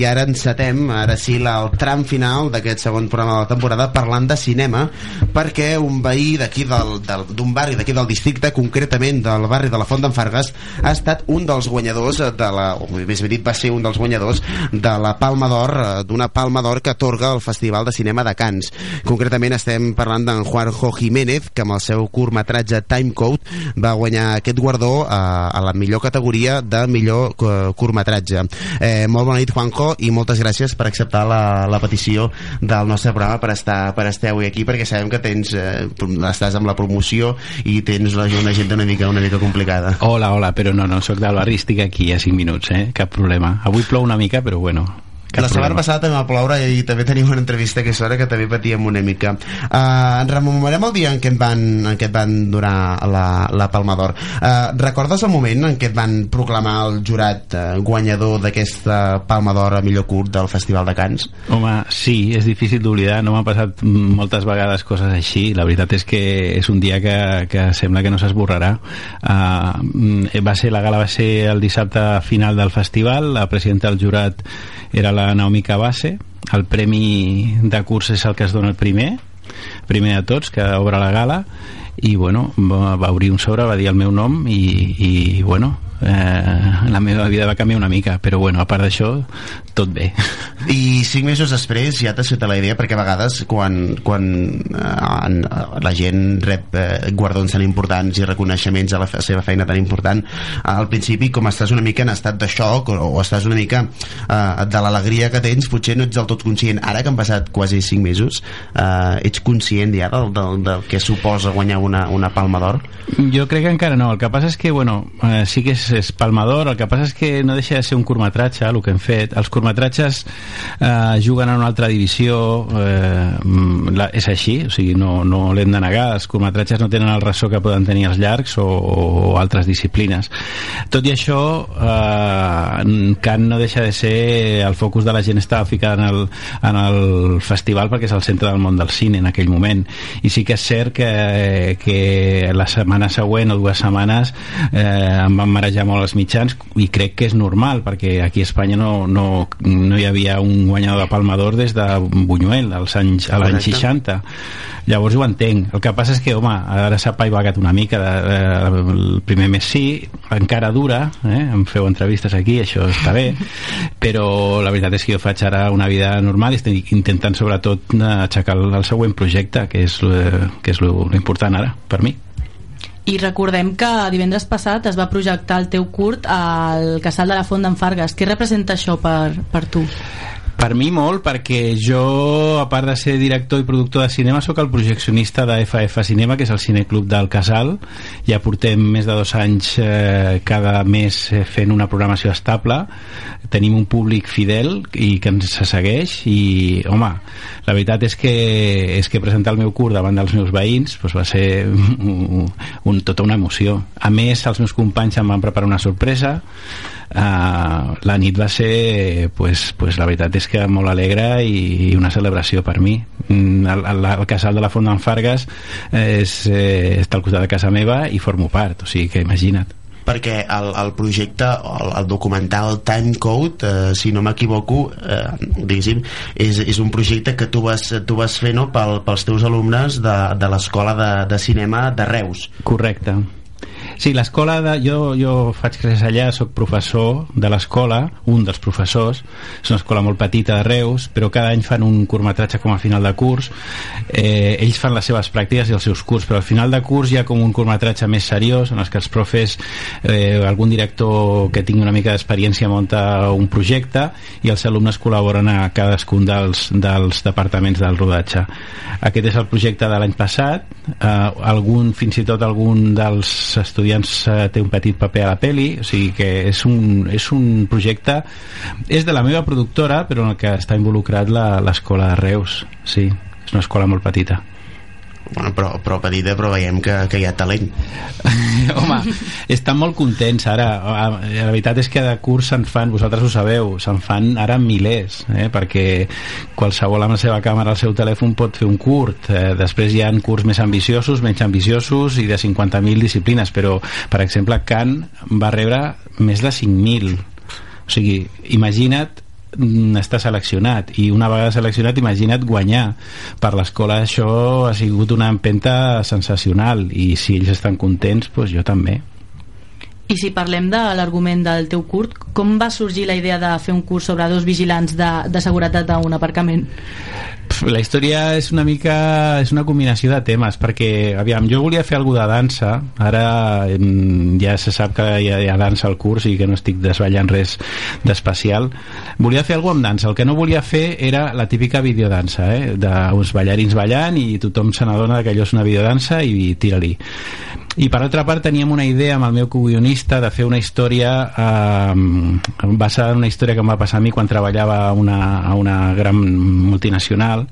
I ara encetem, ara sí, el tram final d'aquest segon programa de la temporada parlant de cinema, perquè un veí d'aquí d'un barri d'aquí del districte, concretament del barri de la Font d'en Fargues, ha estat un dels guanyadors de la, o més ben dit va ser un dels guanyadors de la Palma d'Or, eh, d'una Palma d'Or que atorga el Festival de Cinema de Cants. Concretament estem parlant d'en Juanjo Jiménez, que amb el seu curtmetratge Timecode va guanyar aquest guardó a, eh, a la millor categoria de millor eh, curtmetratge. Eh, molt bona nit, Juanjo i moltes gràcies per acceptar la, la petició del nostre programa per estar, per estar avui aquí perquè sabem que tens, eh, estàs amb la promoció i tens una, una agenda una mica, una mica complicada. Hola, hola, però no, no, sóc del barri, estic aquí a 5 minuts, eh? cap problema. Avui plou una mica, però bueno, cap la setmana passada també va ploure i també tenim una entrevista que hora que també patíem una mica. Uh, ens rememorem el dia en què et van, en què et van donar la, la Palma d'Or. Uh, recordes el moment en què et van proclamar el jurat uh, guanyador d'aquesta Palma d'Or a millor curt del Festival de Cants? Home, sí, és difícil d'oblidar. No m'han passat moltes vegades coses així. La veritat és que és un dia que, que sembla que no s'esborrarà. Uh, va ser, la gala va ser el dissabte final del festival. La presidenta del jurat era la Naomi Cabase. El premi de curs és el que es dona el primer primer de tots que obre la gala. I bueno, va, obrir un sobre va dir el meu nom i, i bueno eh, la meva vida va canviar una mica però bueno, a part d'això, tot bé. I cinc mesos després ja t'has fet la idea perquè a vegades quan, quan eh, la gent rep eh, guardons tan importants i reconeixements a la, a seva feina tan important al principi com estàs una mica en estat de xoc o, o estàs una mica eh, de l'alegria que tens potser no ets del tot conscient. Ara que han passat quasi cinc mesos eh, ets conscient ja del, del, del que suposa guanyar una, una palma d'or? Jo crec que encara no, el que passa és que bueno, eh, sí que és és Palmador, el que passa és que no deixa de ser un curtmetratge, el que hem fet. Els curtmetratges eh, juguen en una altra divisió, eh, la, és així, o sigui, no, no l'hem de negar, els curtmetratges no tenen el ressò que poden tenir els llargs o, o altres disciplines. Tot i això, eh, Can no deixa de ser el focus de la gent estava ficat en el, en el festival perquè és el centre del món del cine en aquell moment. I sí que és cert que, que la setmana següent o dues setmanes eh, em van marejar molt els mitjans i crec que és normal perquè aquí a Espanya no, no, no hi havia un guanyador de Palma d'Or des de Buñuel als anys, a l'any 60 llavors ho entenc. El que passa és que home, ara s'ha paivagat una mica de, de, el primer mes sí encara dura, eh? em feu entrevistes aquí això està bé però la veritat és que jo faig ara una vida normal i estic intentant sobretot aixecar el, el següent projecte que és, eh, que és l'important ara per mi i recordem que divendres passat es va projectar el teu curt al Casal de la Font d'en Fargues. Què representa això per, per tu? Per mi molt, perquè jo, a part de ser director i productor de cinema, sóc el projeccionista de FF Cinema, que és el cineclub del Casal. Ja portem més de dos anys eh, cada mes eh, fent una programació estable. Tenim un públic fidel i que ens segueix i, home, la veritat és que, és que presentar el meu curt davant dels meus veïns doncs va ser un, un, tota una emoció. A més, els meus companys em van preparar una sorpresa uh, la nit va ser pues, pues la veritat és que molt alegre i, i una celebració per mi mm, el, el, el casal de la Font d'en Fargues és, eh, està al costat de casa meva i formo part, o sigui que imagina't perquè el, el projecte, el, el documental Time Code, eh, si no m'equivoco, eh, diguéssim, és, és un projecte que tu vas, tu vas fer no, pel, pels teus alumnes de, de l'escola de, de cinema de Reus. Correcte. Sí, l'escola, de... jo, jo faig classes allà, sóc professor de l'escola, un dels professors, és una escola molt petita de Reus, però cada any fan un curtmetratge com a final de curs, eh, ells fan les seves pràctiques i els seus curs, però al final de curs hi ha com un curtmetratge més seriós, en els que els profes, eh, algun director que tingui una mica d'experiència munta un projecte i els alumnes col·laboren a cadascun dels, dels departaments del rodatge. Aquest és el projecte de l'any passat, eh, algun, fins i tot algun dels estudiants estudiants eh, té un petit paper a la peli o sigui que és un, és un projecte és de la meva productora però en el que està involucrat l'escola de Reus sí, és una escola molt petita bueno, però, però petita però veiem que, que hi ha talent home, estan molt contents ara la veritat és que de curs se'n fan vosaltres ho sabeu, se'n fan ara milers eh? perquè qualsevol amb la seva càmera al seu telèfon pot fer un curt eh? després hi ha curs més ambiciosos menys ambiciosos i de 50.000 disciplines però per exemple Can va rebre més de 5.000 o sigui, imagina't està seleccionat. I una vegada seleccionat imagina't guanyar. Per l'escola això ha sigut una empenta sensacional. I si ells estan contents doncs jo també. I si parlem de l'argument del teu curt, com va sorgir la idea de fer un curs sobre dos vigilants de, de seguretat d'un aparcament? La història és una mica és una combinació de temes perquè, aviam, jo volia fer alguna de dansa ara ja se sap que hi ha, hi ha dansa al curs i que no estic desballant res d'especial volia fer alguna amb dansa, el que no volia fer era la típica videodansa eh? d'uns ballarins ballant i tothom se n'adona que allò és una videodansa i tira-li i per altra part teníem una idea amb el meu co-guionista de fer una història eh, basada en una història que em va passar a mi quan treballava a una, a una gran multinacional.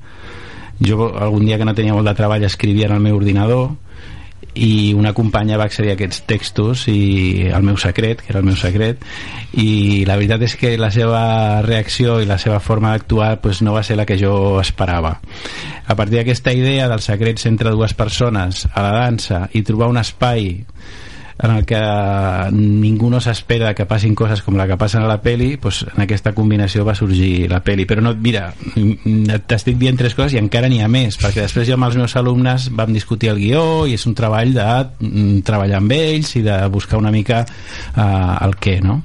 Jo algun dia que no tenia molt de treball escrivia en el meu ordinador i una companya va accedir a aquests textos i el meu secret, que era el meu secret i la veritat és que la seva reacció i la seva forma d'actuar pues, no va ser la que jo esperava. A partir d'aquesta idea dels secrets entre dues persones a la dansa i trobar un espai en el que ningú no s'espera que passin coses com la que passen a la peli doncs en aquesta combinació va sorgir la peli però no, mira, t'estic dient tres coses i encara n'hi ha més perquè després jo amb els meus alumnes vam discutir el guió i és un treball de mm, treballar amb ells i de buscar una mica uh, el què, no?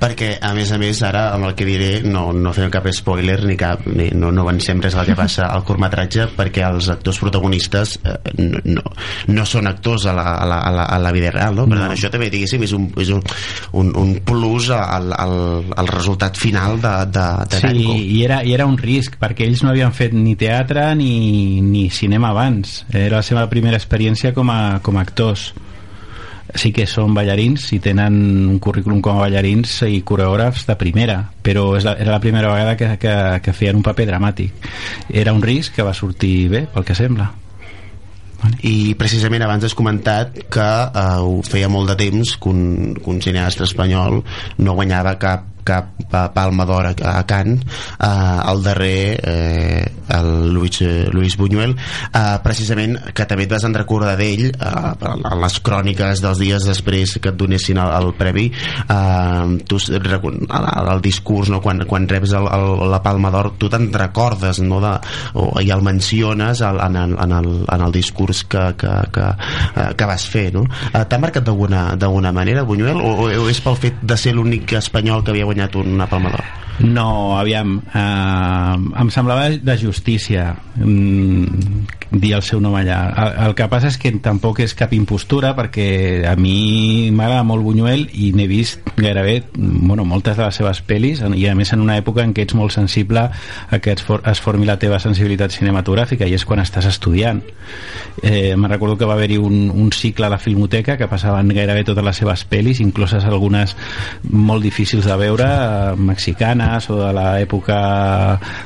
Perquè a més a més ara amb el que diré no, no fem cap spoiler ni cap, ni, no, no avancem res del que passa al curtmetratge perquè els actors protagonistes eh, no, no, no són actors a la, a la, a la, a la vida real no? per tant això també diguéssim és un, és un, un, un plus al, al, al resultat final de, de, de sí, Danko. i era, i era un risc perquè ells no havien fet ni teatre ni, ni cinema abans. Era la seva primera experiència com a, com a actors sí que són ballarins i tenen un currículum com a ballarins i coreògrafs de primera però és la, era la primera vegada que, que, que feien un paper dramàtic. Era un risc que va sortir bé pel que sembla. I precisament abans has comentat que eh, ho feia molt de temps que un, que un cineasta espanyol no guanyava cap cap Palma d'Or a, a Cannes eh, el darrer eh, el Luis, eh, Luis Buñuel eh, precisament que també et vas recordar d'ell eh, a les cròniques dels dies després que et donessin el, el previ eh, tu el, el discurs no? quan, quan reps el, el, la Palma d'Or tu te'n recordes no? de, o, i el menciones el, en, el, en, el, en el discurs que, que, que, eh, que vas fer no? eh, t'ha marcat d'alguna manera Buñuel o, o és pel fet de ser l'únic espanyol que havia guanyat una Palma d'Or? No, aviam, eh, em semblava de justícia mm, dir el seu nom allà. El, el que passa és que tampoc és cap impostura perquè a mi m'agrada molt Buñuel i n'he vist gairebé bueno, moltes de les seves pel·lis i a més en una època en què ets molt sensible a que es, for, es formi la teva sensibilitat cinematogràfica i és quan estàs estudiant. Eh, me recordo que va haver-hi un, un cicle a la Filmoteca que passaven gairebé totes les seves pel·lis, incloses algunes molt difícils de veure, eh, mexicanes o de l'època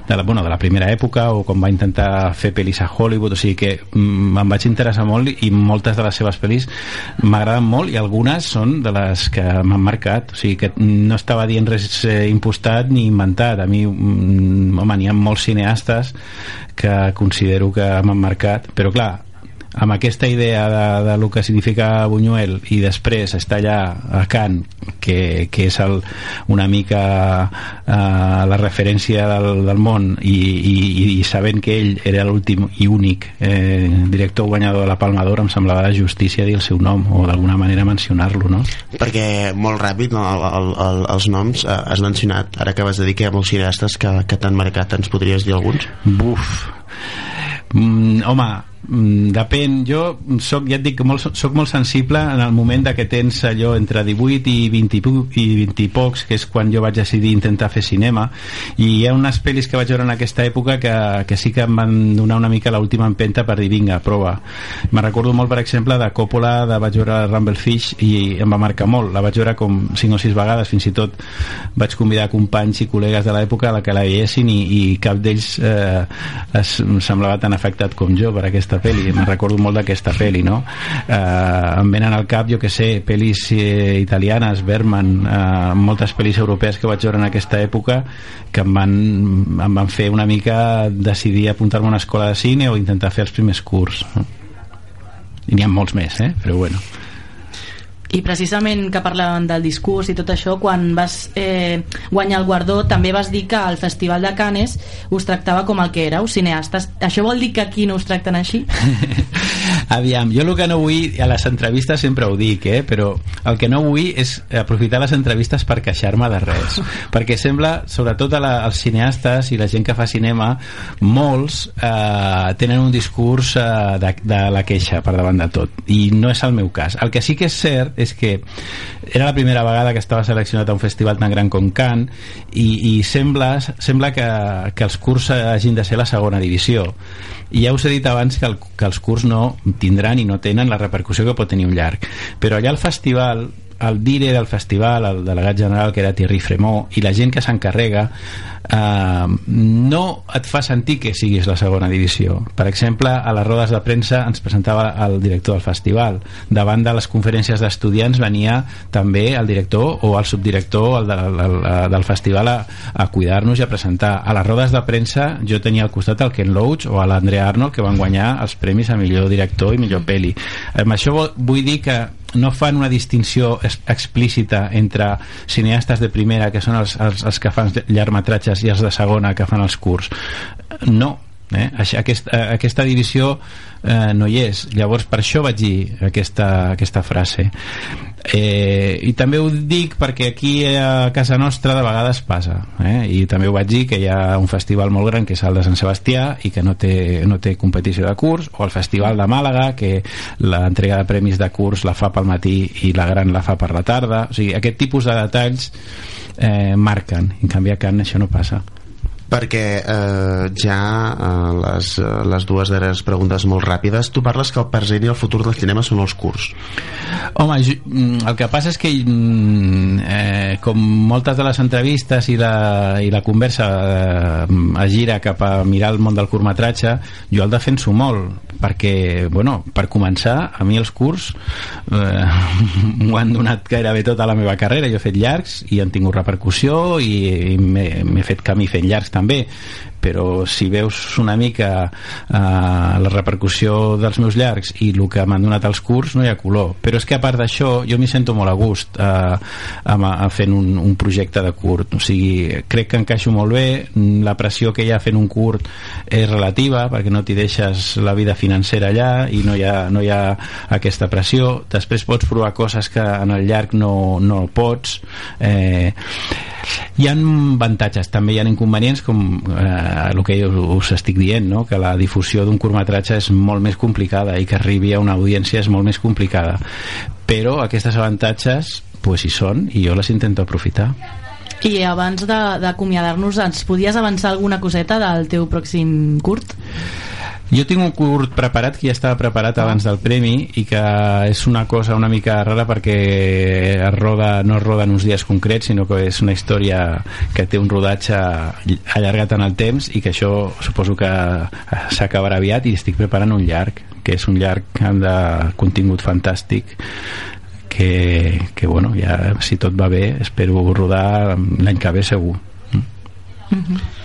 de, la, bueno, de la primera època o quan va intentar fer pel·lis a Hollywood o sigui que mm, em vaig interessar molt i moltes de les seves pel·lis m'agraden molt i algunes són de les que m'han marcat. O sigui que no estava dient res eh, impostat ni inventat. A mi, mm, home, n'hi ha molts cineastes que considero que m'han marcat però clar, amb aquesta idea de, de lo que significa Buñuel i després està allà a Can que, que és el, una mica eh, la referència del, del món i, i, i sabent que ell era l'últim i únic eh, director guanyador de la Palma d'Or em semblava de justícia dir el seu nom o d'alguna manera mencionar-lo no? perquè molt ràpid no, el, el, els noms eh, has mencionat ara que vas dir que hi ha molts cineastes que, que t'han marcat ens podries dir alguns? Buf mm, home Mm, depèn, jo soc, ja et dic, molt, soc molt sensible en el moment de que tens allò entre 18 i 20 i, i 20 i pocs, que és quan jo vaig decidir intentar fer cinema, i hi ha unes pel·lis que vaig veure en aquesta època que, que sí que em van donar una mica l'última empenta per dir, vinga, prova. Me recordo molt, per exemple, de Coppola, de vaig veure Rumblefish i em va marcar molt. La vaig veure com 5 o 6 vegades, fins i tot vaig convidar companys i col·legues de l'època a la que la veiessin i, i cap d'ells eh, es, semblava tan afectat com jo per aquesta aquesta pel·li, me'n recordo molt d'aquesta pel·li, no? Eh, em venen al cap, jo que sé, pel·lis eh, italianes, Berman, eh, moltes pel·lis europees que vaig veure en aquesta època que em van, em van fer una mica decidir apuntar-me a una escola de cine o intentar fer els primers curs. I n'hi ha molts més, eh? Però bueno i precisament que parlaven del discurs i tot això, quan vas eh, guanyar el guardó també vas dir que el Festival de Canes us tractava com el que éreu, cineastes. Això vol dir que aquí no us tracten així? Aviam, jo el que no vull, a les entrevistes sempre ho dic, eh? però el que no vull és aprofitar les entrevistes per queixar-me de res. perquè sembla, sobretot a la, als cineastes i la gent que fa cinema, molts eh, tenen un discurs eh, de, de la queixa per davant de tot. I no és el meu cas. El que sí que és cert és que era la primera vegada que estava seleccionat a un festival tan gran com Cannes i, i sembla, sembla que, que els curs hagin de ser la segona divisió. I ja us he dit abans que, el, que els curs no tindran i no tenen la repercussió que pot tenir un llarg. Però allà al festival el dire del festival, el delegat general que era Thierry Fremont i la gent que s'encarrega eh, no et fa sentir que siguis la segona divisió. Per exemple a les rodes de premsa ens presentava el director del festival. Davant de les conferències d'estudiants venia també el director o el subdirector el de, el, el, del festival a, a cuidar-nos i a presentar. A les rodes de premsa jo tenia al costat el Ken Loach o l'Andrea Arnold que van guanyar els premis a millor director i millor peli amb això vull dir que no fan una distinció explícita entre cineastes de primera que són els, els, els que fan llargmetratges i els de segona que fan els curts. No, eh? aquesta, aquesta divisió eh, no hi és. Llavors per això vaig dir aquesta, aquesta frase eh, i també ho dic perquè aquí a casa nostra de vegades passa eh? i també ho vaig dir que hi ha un festival molt gran que és el de Sant Sebastià i que no té, no té competició de curs o el festival de Màlaga que l'entrega de premis de curs la fa pel matí i la gran la fa per la tarda. O sigui, aquest tipus de detalls eh, marquen, en canvi a Can això no passa perquè eh, ja eh, les, eh, les dues darreres preguntes molt ràpides. Tu parles que el present i el futur del cinema són els curts. Home, jo, mm, el que passa és que mm, eh, com moltes de les entrevistes i la, i la conversa eh, es gira cap a mirar el món del curtmetratge jo el defenso molt perquè, bueno, per començar a mi els curts eh, m'ho han donat gairebé tota la meva carrera. Jo he fet llargs i han tingut repercussió i, i m'he fet camí fent llargs també però si veus una mica eh, la repercussió dels meus llargs i el que m'han donat els curs no hi ha color, però és que a part d'això jo m'hi sento molt a gust eh, amb, a, fent un, un projecte de curt. O sigui, crec que encaixo molt bé. La pressió que hi ha fent un curt és relativa perquè no t'hi deixes la vida financera allà i no hi ha, no hi ha aquesta pressió. Després pots provar coses que en el llarg no, no pots. Eh, hi ha avantatges, també hi ha inconvenients com eh, el que us, us estic dient, no? que la difusió d'un curtmetratge és molt més complicada i que arribi a una audiència és molt més complicada però aquestes avantatges pues hi són i jo les intento aprofitar i abans d'acomiadar-nos ens podies avançar alguna coseta del teu pròxim curt? Jo tinc un curt preparat que ja estava preparat abans del premi i que és una cosa una mica rara perquè es roda, no es roda en uns dies concrets sinó que és una història que té un rodatge allargat en el temps i que això suposo que s'acabarà aviat i estic preparant un llarg que és un llarg de contingut fantàstic que, que bueno, ja si tot va bé espero rodar l'any que ve segur mm -hmm.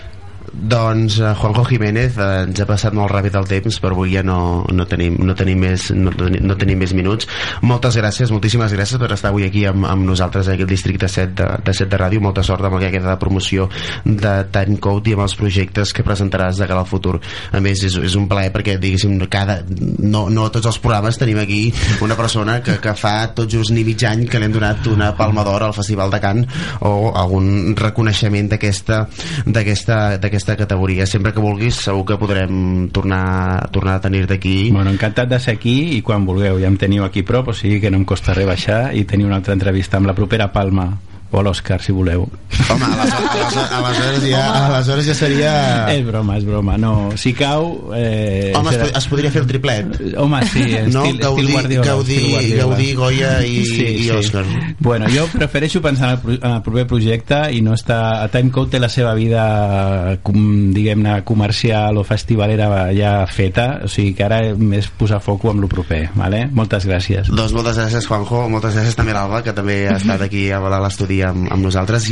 Doncs uh, Juanjo Jiménez uh, ens ha passat molt ràpid el temps però avui ja no, no, tenim, no, tenim més, no, no tenim més minuts. Moltes gràcies, moltíssimes gràcies per estar avui aquí amb, amb nosaltres aquí al districte 7 de, de 7 de ràdio, molta sort amb el que queda de promoció de Time Code i amb els projectes que presentaràs de cara al futur. A més és, és un plaer perquè diguéssim cada, no, no tots els programes tenim aquí una persona que, que fa tot just ni mig any que li hem donat una palma d'or al Festival de Can o algun reconeixement d'aquesta d'aquesta aquesta categoria. Sempre que vulguis segur que podrem tornar, tornar a tenir-te aquí. Bueno, encantat de ser aquí i quan vulgueu. Ja em teniu aquí prop o sigui que no em costa res baixar i tenir una altra entrevista amb la propera Palma o l'Òscar, si voleu. Home, aleshores, aleshores, ja, aleshores ja seria... És broma, és broma, no. Si cau... Eh, Home, serà... es, podria fer el triplet. Home, sí, estil, no? Gaudí, estil Guardiola. Gaudí, estil Guardiola. Gaudí, Goya i, sí, i sí. Òscar. Bueno, jo prefereixo pensar en el, en el proper projecte i no està... A Timecode té la seva vida, com, diguem-ne, comercial o festivalera ja feta, o sigui que ara més posar foc amb lo proper, vale? Moltes gràcies. Doncs moltes gràcies, Juanjo, moltes gràcies també a l'Alba, que també ha estat aquí a l'estudi amb, amb nosaltres